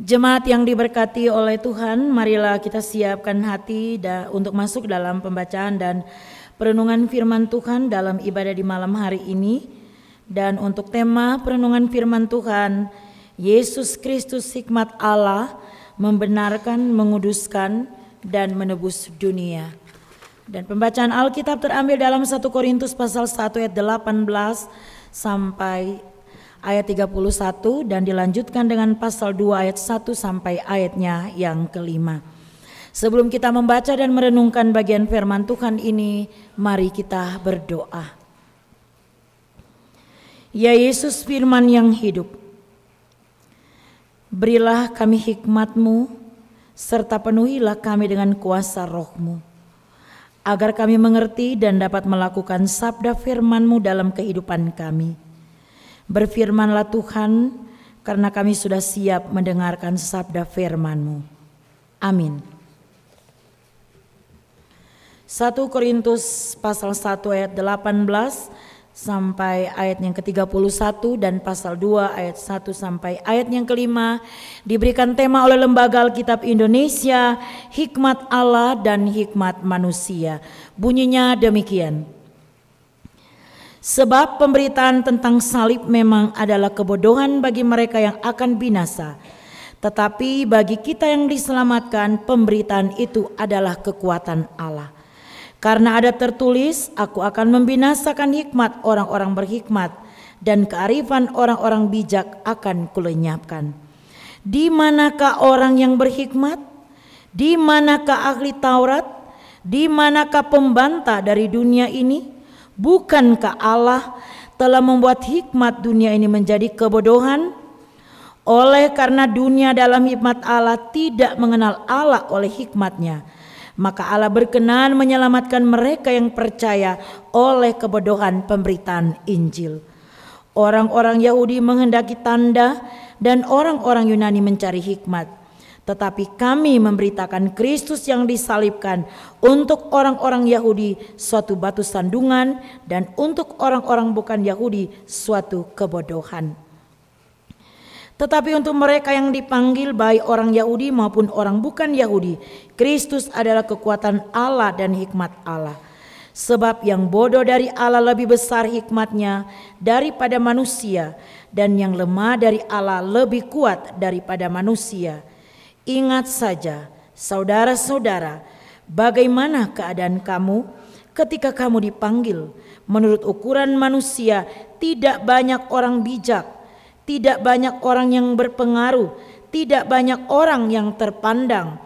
Jemaat yang diberkati oleh Tuhan, marilah kita siapkan hati untuk masuk dalam pembacaan dan perenungan firman Tuhan dalam ibadah di malam hari ini. Dan untuk tema perenungan firman Tuhan, Yesus Kristus hikmat Allah membenarkan, menguduskan, dan menebus dunia. Dan pembacaan Alkitab terambil dalam 1 Korintus pasal 1 ayat 18 sampai ayat 31 dan dilanjutkan dengan pasal 2 ayat 1 sampai ayatnya yang kelima. Sebelum kita membaca dan merenungkan bagian firman Tuhan ini, mari kita berdoa. Ya Yesus firman yang hidup, berilah kami hikmatmu, serta penuhilah kami dengan kuasa rohmu, agar kami mengerti dan dapat melakukan sabda firmanmu dalam kehidupan kami Berfirmanlah Tuhan, karena kami sudah siap mendengarkan sabda firman-Mu. Amin. 1 Korintus pasal 1 ayat 18 sampai ayat yang ke-31 dan pasal 2 ayat 1 sampai ayat yang kelima diberikan tema oleh Lembaga Alkitab Indonesia Hikmat Allah dan Hikmat Manusia. Bunyinya demikian. Sebab pemberitaan tentang salib memang adalah kebodohan bagi mereka yang akan binasa. Tetapi bagi kita yang diselamatkan, pemberitaan itu adalah kekuatan Allah. Karena ada tertulis, aku akan membinasakan hikmat orang-orang berhikmat dan kearifan orang-orang bijak akan kulenyapkan. Di manakah orang yang berhikmat? Di manakah ahli Taurat? Di manakah pembantah dari dunia ini? Bukankah Allah telah membuat hikmat dunia ini menjadi kebodohan? Oleh karena dunia dalam hikmat Allah tidak mengenal Allah oleh hikmatnya, maka Allah berkenan menyelamatkan mereka yang percaya oleh kebodohan pemberitaan Injil. Orang-orang Yahudi menghendaki tanda dan orang-orang Yunani mencari hikmat. Tetapi kami memberitakan Kristus yang disalibkan untuk orang-orang Yahudi suatu batu sandungan dan untuk orang-orang bukan Yahudi suatu kebodohan. Tetapi untuk mereka yang dipanggil baik orang Yahudi maupun orang bukan Yahudi, Kristus adalah kekuatan Allah dan hikmat Allah. Sebab yang bodoh dari Allah lebih besar hikmatnya daripada manusia dan yang lemah dari Allah lebih kuat daripada manusia. Ingat saja, saudara-saudara, bagaimana keadaan kamu ketika kamu dipanggil. Menurut ukuran manusia, tidak banyak orang bijak, tidak banyak orang yang berpengaruh, tidak banyak orang yang terpandang.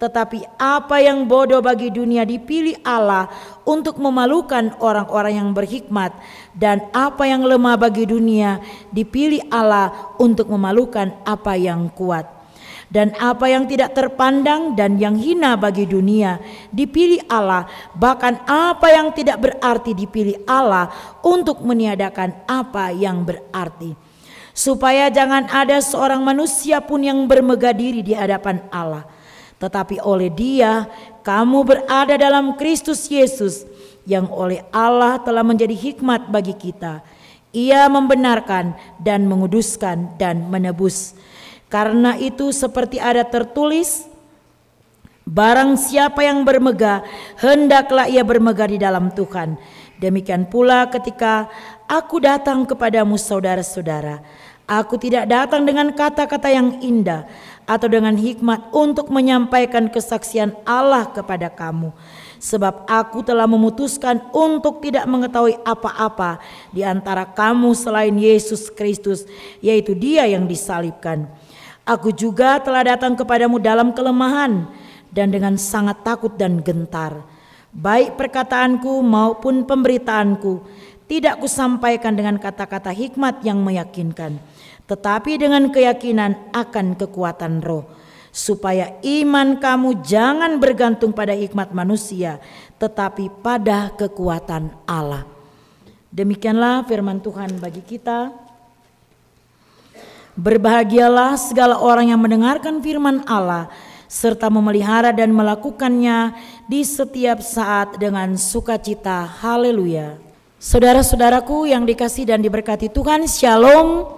Tetapi apa yang bodoh bagi dunia dipilih Allah untuk memalukan orang-orang yang berhikmat dan apa yang lemah bagi dunia dipilih Allah untuk memalukan apa yang kuat dan apa yang tidak terpandang dan yang hina bagi dunia dipilih Allah, bahkan apa yang tidak berarti dipilih Allah untuk meniadakan apa yang berarti. Supaya jangan ada seorang manusia pun yang bermegah diri di hadapan Allah, tetapi oleh Dia kamu berada dalam Kristus Yesus yang oleh Allah telah menjadi hikmat bagi kita. Ia membenarkan dan menguduskan dan menebus karena itu seperti ada tertulis Barang siapa yang bermegah hendaklah ia bermegah di dalam Tuhan. Demikian pula ketika aku datang kepadamu saudara-saudara, aku tidak datang dengan kata-kata yang indah atau dengan hikmat untuk menyampaikan kesaksian Allah kepada kamu. Sebab aku telah memutuskan untuk tidak mengetahui apa-apa di antara kamu selain Yesus Kristus, yaitu Dia yang disalibkan Aku juga telah datang kepadamu dalam kelemahan dan dengan sangat takut dan gentar. Baik perkataanku maupun pemberitaanku tidak kusampaikan dengan kata-kata hikmat yang meyakinkan, tetapi dengan keyakinan akan kekuatan roh, supaya iman kamu jangan bergantung pada hikmat manusia, tetapi pada kekuatan Allah. Demikianlah firman Tuhan bagi kita. Berbahagialah segala orang yang mendengarkan firman Allah serta memelihara dan melakukannya di setiap saat dengan sukacita. Haleluya. Saudara-saudaraku yang dikasih dan diberkati Tuhan, Shalom.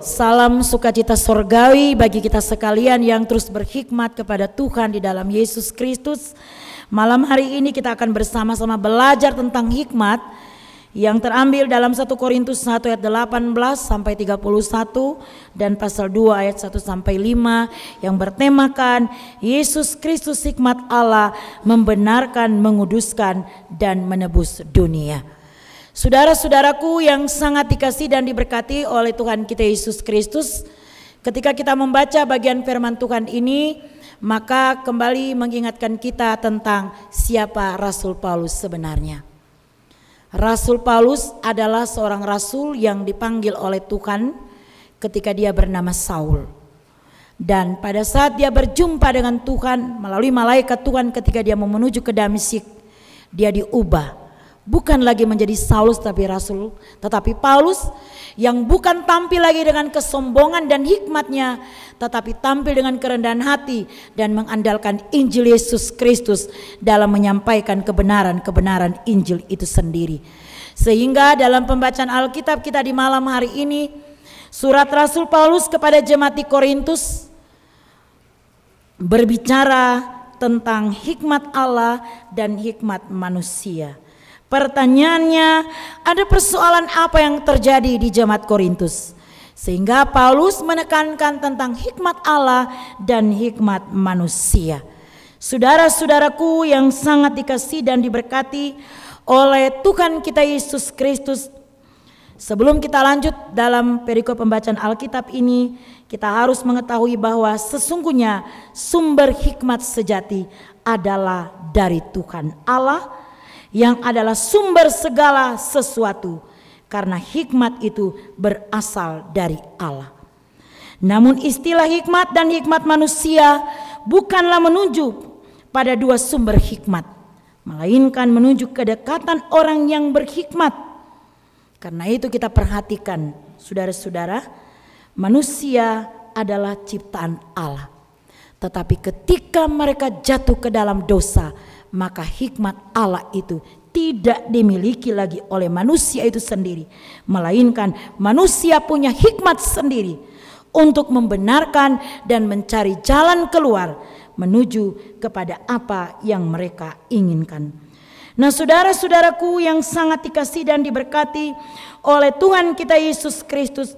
Salam sukacita sorgawi bagi kita sekalian yang terus berhikmat kepada Tuhan di dalam Yesus Kristus. Malam hari ini kita akan bersama-sama belajar tentang hikmat yang terambil dalam 1 Korintus 1 ayat 18 sampai 31 dan pasal 2 ayat 1 sampai 5 yang bertemakan Yesus Kristus hikmat Allah membenarkan, menguduskan dan menebus dunia. Saudara-saudaraku yang sangat dikasih dan diberkati oleh Tuhan kita Yesus Kristus, ketika kita membaca bagian firman Tuhan ini, maka kembali mengingatkan kita tentang siapa Rasul Paulus sebenarnya. Rasul Paulus adalah seorang rasul yang dipanggil oleh Tuhan ketika dia bernama Saul. Dan pada saat dia berjumpa dengan Tuhan melalui malaikat Tuhan ketika dia mau menuju ke Damsyik, dia diubah bukan lagi menjadi Saulus tapi Rasul, tetapi Paulus yang bukan tampil lagi dengan kesombongan dan hikmatnya, tetapi tampil dengan kerendahan hati dan mengandalkan Injil Yesus Kristus dalam menyampaikan kebenaran-kebenaran Injil itu sendiri. Sehingga dalam pembacaan Alkitab kita di malam hari ini, surat Rasul Paulus kepada jemaat di Korintus berbicara tentang hikmat Allah dan hikmat manusia. Pertanyaannya, ada persoalan apa yang terjadi di jemaat Korintus? Sehingga Paulus menekankan tentang hikmat Allah dan hikmat manusia. Saudara-saudaraku yang sangat dikasih dan diberkati oleh Tuhan kita Yesus Kristus. Sebelum kita lanjut dalam perikop pembacaan Alkitab ini, kita harus mengetahui bahwa sesungguhnya sumber hikmat sejati adalah dari Tuhan Allah yang adalah sumber segala sesuatu karena hikmat itu berasal dari Allah. Namun istilah hikmat dan hikmat manusia bukanlah menunjuk pada dua sumber hikmat, melainkan menunjuk kedekatan orang yang berhikmat. Karena itu kita perhatikan saudara-saudara, manusia adalah ciptaan Allah. Tetapi ketika mereka jatuh ke dalam dosa, maka hikmat Allah itu tidak dimiliki lagi oleh manusia itu sendiri, melainkan manusia punya hikmat sendiri untuk membenarkan dan mencari jalan keluar menuju kepada apa yang mereka inginkan. Nah, saudara-saudaraku yang sangat dikasih dan diberkati oleh Tuhan kita Yesus Kristus,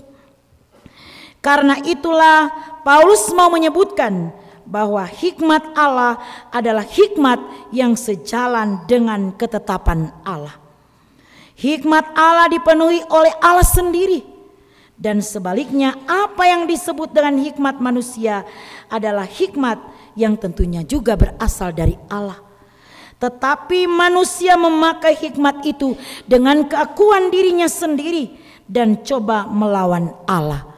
karena itulah Paulus mau menyebutkan bahwa hikmat Allah adalah hikmat yang sejalan dengan ketetapan Allah. Hikmat Allah dipenuhi oleh Allah sendiri. Dan sebaliknya apa yang disebut dengan hikmat manusia adalah hikmat yang tentunya juga berasal dari Allah. Tetapi manusia memakai hikmat itu dengan keakuan dirinya sendiri dan coba melawan Allah.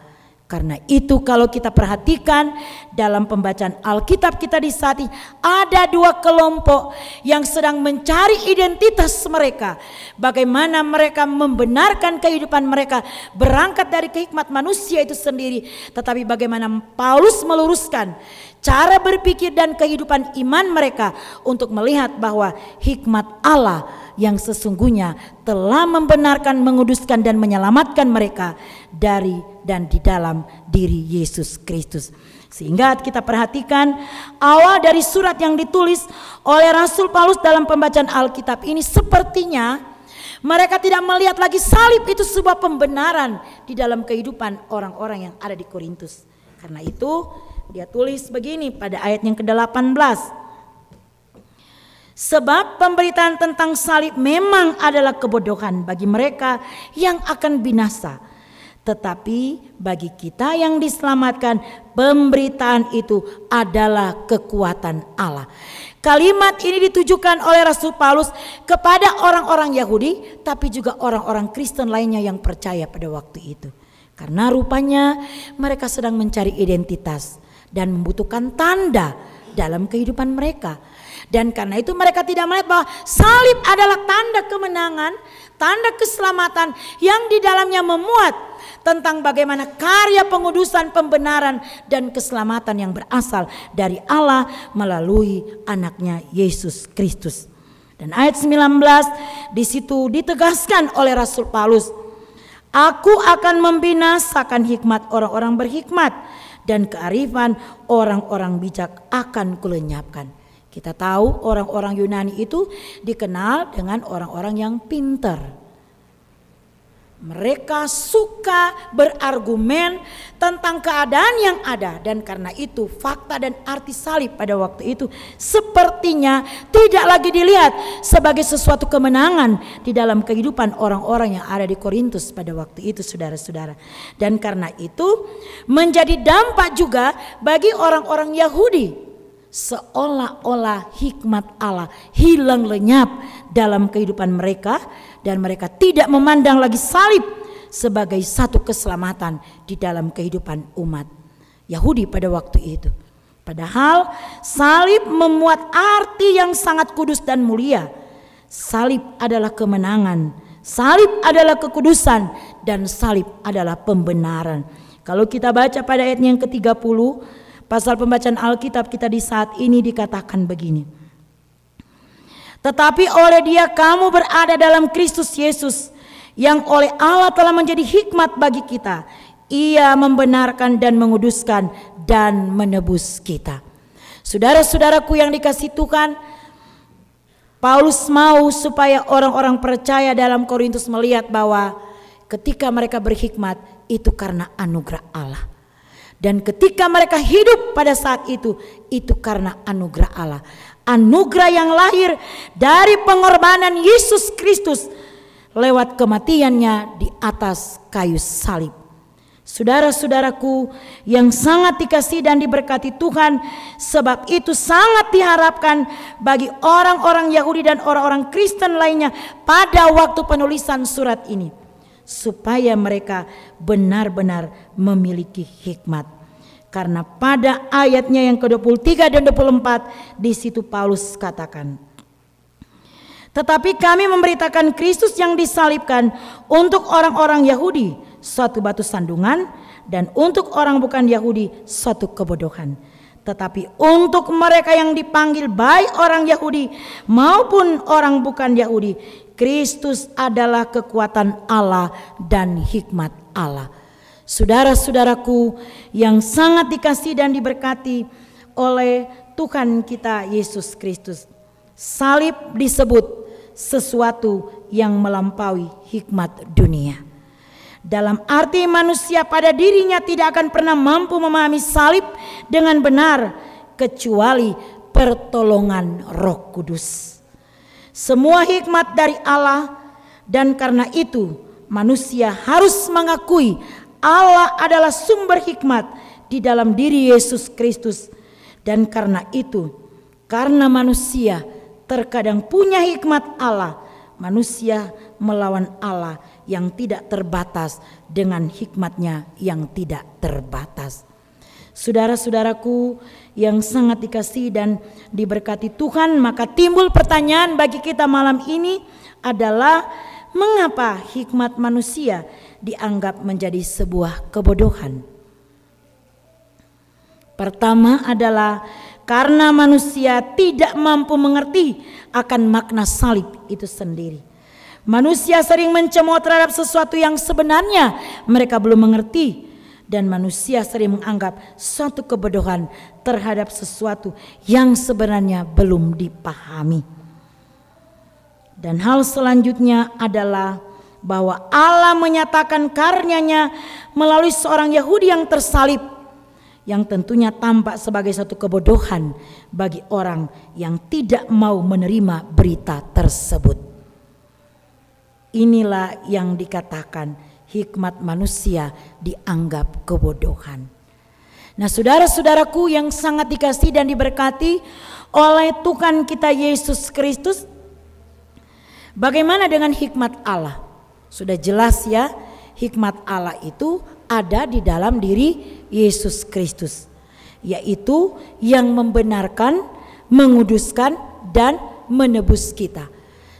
Karena itu kalau kita perhatikan dalam pembacaan Alkitab kita di saat ini ada dua kelompok yang sedang mencari identitas mereka. Bagaimana mereka membenarkan kehidupan mereka berangkat dari kehikmat manusia itu sendiri. Tetapi bagaimana Paulus meluruskan cara berpikir dan kehidupan iman mereka untuk melihat bahwa hikmat Allah yang sesungguhnya telah membenarkan, menguduskan dan menyelamatkan mereka dari dan di dalam diri Yesus Kristus. Sehingga kita perhatikan awal dari surat yang ditulis oleh Rasul Paulus dalam pembacaan Alkitab ini sepertinya mereka tidak melihat lagi salib itu sebuah pembenaran di dalam kehidupan orang-orang yang ada di Korintus. Karena itu dia tulis begini pada ayat yang ke-18. Sebab pemberitaan tentang salib memang adalah kebodohan bagi mereka yang akan binasa tetapi bagi kita yang diselamatkan, pemberitaan itu adalah kekuatan Allah. Kalimat ini ditujukan oleh Rasul Paulus kepada orang-orang Yahudi, tapi juga orang-orang Kristen lainnya yang percaya pada waktu itu. Karena rupanya mereka sedang mencari identitas dan membutuhkan tanda dalam kehidupan mereka. Dan karena itu mereka tidak melihat bahwa salib adalah tanda kemenangan, tanda keselamatan yang di dalamnya memuat tentang bagaimana karya pengudusan, pembenaran dan keselamatan yang berasal dari Allah melalui anaknya Yesus Kristus. Dan ayat 19 di situ ditegaskan oleh Rasul Paulus Aku akan membinasakan hikmat orang-orang berhikmat dan kearifan orang-orang bijak akan kulenyapkan. Kita tahu orang-orang Yunani itu dikenal dengan orang-orang yang pintar. Mereka suka berargumen tentang keadaan yang ada dan karena itu fakta dan arti salib pada waktu itu sepertinya tidak lagi dilihat sebagai sesuatu kemenangan di dalam kehidupan orang-orang yang ada di Korintus pada waktu itu saudara-saudara. Dan karena itu menjadi dampak juga bagi orang-orang Yahudi seolah-olah hikmat Allah hilang lenyap dalam kehidupan mereka dan mereka tidak memandang lagi salib sebagai satu keselamatan di dalam kehidupan umat Yahudi pada waktu itu. Padahal salib memuat arti yang sangat kudus dan mulia. Salib adalah kemenangan, salib adalah kekudusan dan salib adalah pembenaran. Kalau kita baca pada ayat yang ke-30 pasal pembacaan Alkitab kita di saat ini dikatakan begini. Tetapi oleh dia kamu berada dalam Kristus Yesus yang oleh Allah telah menjadi hikmat bagi kita. Ia membenarkan dan menguduskan dan menebus kita. Saudara-saudaraku yang dikasih Tuhan, Paulus mau supaya orang-orang percaya dalam Korintus melihat bahwa ketika mereka berhikmat itu karena anugerah Allah. Dan ketika mereka hidup pada saat itu, itu karena anugerah Allah anugerah yang lahir dari pengorbanan Yesus Kristus lewat kematiannya di atas kayu salib. Saudara-saudaraku yang sangat dikasih dan diberkati Tuhan, sebab itu sangat diharapkan bagi orang-orang Yahudi dan orang-orang Kristen lainnya pada waktu penulisan surat ini, supaya mereka benar-benar memiliki hikmat karena pada ayatnya yang ke-23 dan 24 di situ Paulus katakan Tetapi kami memberitakan Kristus yang disalibkan untuk orang-orang Yahudi suatu batu sandungan dan untuk orang bukan Yahudi suatu kebodohan. Tetapi untuk mereka yang dipanggil baik orang Yahudi maupun orang bukan Yahudi, Kristus adalah kekuatan Allah dan hikmat Allah. Saudara-saudaraku yang sangat dikasih dan diberkati oleh Tuhan kita Yesus Kristus. Salib disebut sesuatu yang melampaui hikmat dunia. Dalam arti manusia pada dirinya tidak akan pernah mampu memahami salib dengan benar kecuali pertolongan Roh Kudus. Semua hikmat dari Allah dan karena itu manusia harus mengakui Allah adalah sumber hikmat di dalam diri Yesus Kristus. Dan karena itu, karena manusia terkadang punya hikmat Allah, manusia melawan Allah yang tidak terbatas dengan hikmatnya yang tidak terbatas. Saudara-saudaraku yang sangat dikasih dan diberkati Tuhan, maka timbul pertanyaan bagi kita malam ini adalah mengapa hikmat manusia dianggap menjadi sebuah kebodohan. Pertama adalah karena manusia tidak mampu mengerti akan makna salib itu sendiri. Manusia sering mencemooh terhadap sesuatu yang sebenarnya mereka belum mengerti dan manusia sering menganggap suatu kebodohan terhadap sesuatu yang sebenarnya belum dipahami. Dan hal selanjutnya adalah bahwa Allah menyatakan karyanya melalui seorang Yahudi yang tersalib yang tentunya tampak sebagai satu kebodohan bagi orang yang tidak mau menerima berita tersebut. Inilah yang dikatakan hikmat manusia dianggap kebodohan. Nah, saudara-saudaraku yang sangat dikasih dan diberkati oleh Tuhan kita Yesus Kristus, bagaimana dengan hikmat Allah? Sudah jelas ya, hikmat Allah itu ada di dalam diri Yesus Kristus, yaitu yang membenarkan, menguduskan, dan menebus kita.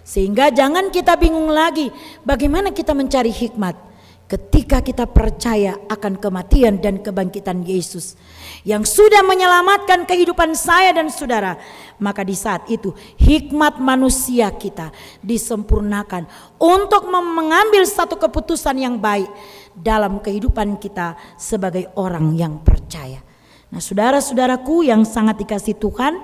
Sehingga jangan kita bingung lagi bagaimana kita mencari hikmat ketika kita percaya akan kematian dan kebangkitan Yesus yang sudah menyelamatkan kehidupan saya dan saudara, maka di saat itu hikmat manusia kita disempurnakan untuk mengambil satu keputusan yang baik dalam kehidupan kita sebagai orang yang percaya. Nah, saudara-saudaraku yang sangat dikasih Tuhan,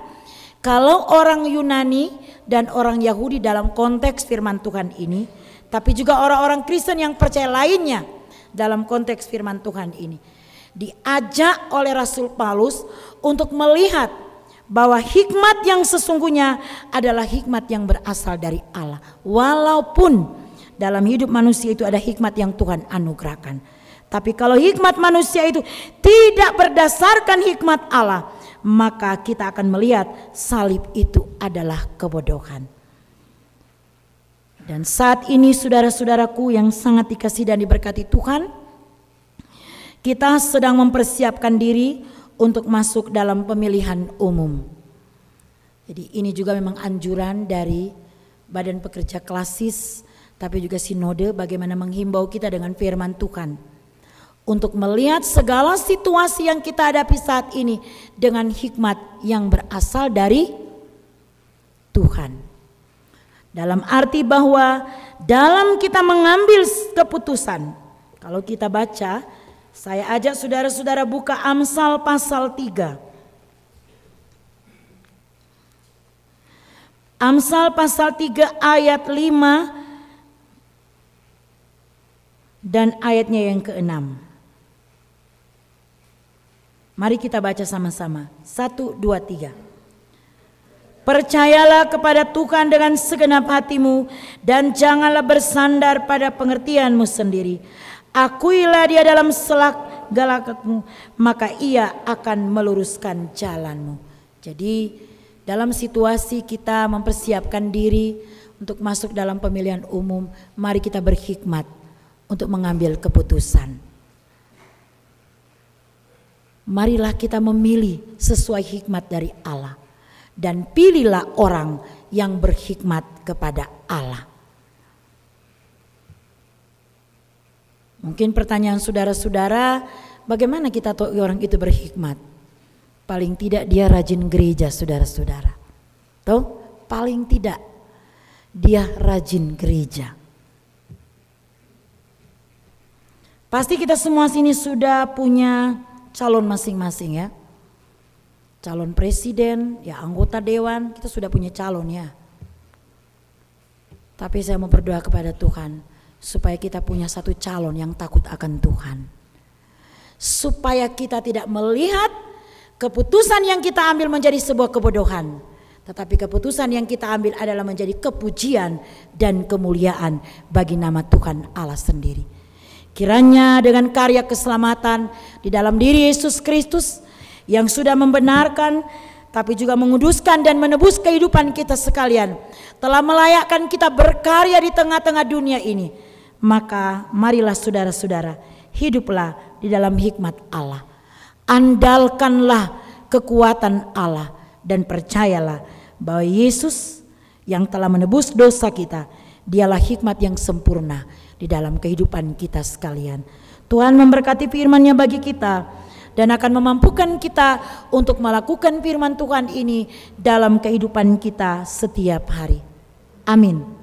kalau orang Yunani dan orang Yahudi dalam konteks firman Tuhan ini tapi juga orang-orang Kristen yang percaya lainnya dalam konteks firman Tuhan ini. Diajak oleh Rasul Paulus untuk melihat bahwa hikmat yang sesungguhnya adalah hikmat yang berasal dari Allah. Walaupun dalam hidup manusia itu ada hikmat yang Tuhan anugerahkan. Tapi kalau hikmat manusia itu tidak berdasarkan hikmat Allah, maka kita akan melihat salib itu adalah kebodohan. Dan saat ini saudara-saudaraku yang sangat dikasih dan diberkati Tuhan, kita sedang mempersiapkan diri untuk masuk dalam pemilihan umum. Jadi ini juga memang anjuran dari Badan Pekerja Klasis, tapi juga sinode bagaimana menghimbau kita dengan firman Tuhan. Untuk melihat segala situasi yang kita hadapi saat ini dengan hikmat yang berasal dari Tuhan. Dalam arti bahwa dalam kita mengambil keputusan, kalau kita baca, saya ajak saudara-saudara buka Amsal pasal 3. Amsal pasal 3 ayat 5 dan ayatnya yang ke-6. Mari kita baca sama-sama. Satu, dua, tiga. Percayalah kepada Tuhan dengan segenap hatimu dan janganlah bersandar pada pengertianmu sendiri. Akuilah dia dalam selak galakatmu, maka ia akan meluruskan jalanmu. Jadi dalam situasi kita mempersiapkan diri untuk masuk dalam pemilihan umum, mari kita berhikmat untuk mengambil keputusan. Marilah kita memilih sesuai hikmat dari Allah dan pilihlah orang yang berhikmat kepada Allah. Mungkin pertanyaan saudara-saudara, bagaimana kita tahu orang itu berhikmat? Paling tidak dia rajin gereja, saudara-saudara. Tahu? Paling tidak dia rajin gereja. Pasti kita semua sini sudah punya calon masing-masing ya calon presiden, ya anggota dewan, kita sudah punya calon ya. Tapi saya mau berdoa kepada Tuhan supaya kita punya satu calon yang takut akan Tuhan. Supaya kita tidak melihat keputusan yang kita ambil menjadi sebuah kebodohan. Tetapi keputusan yang kita ambil adalah menjadi kepujian dan kemuliaan bagi nama Tuhan Allah sendiri. Kiranya dengan karya keselamatan di dalam diri Yesus Kristus, yang sudah membenarkan tapi juga menguduskan dan menebus kehidupan kita sekalian. Telah melayakkan kita berkarya di tengah-tengah dunia ini. Maka marilah saudara-saudara, hiduplah di dalam hikmat Allah. Andalkanlah kekuatan Allah dan percayalah bahwa Yesus yang telah menebus dosa kita, dialah hikmat yang sempurna di dalam kehidupan kita sekalian. Tuhan memberkati firman-Nya bagi kita dan akan memampukan kita untuk melakukan firman Tuhan ini dalam kehidupan kita setiap hari. Amin.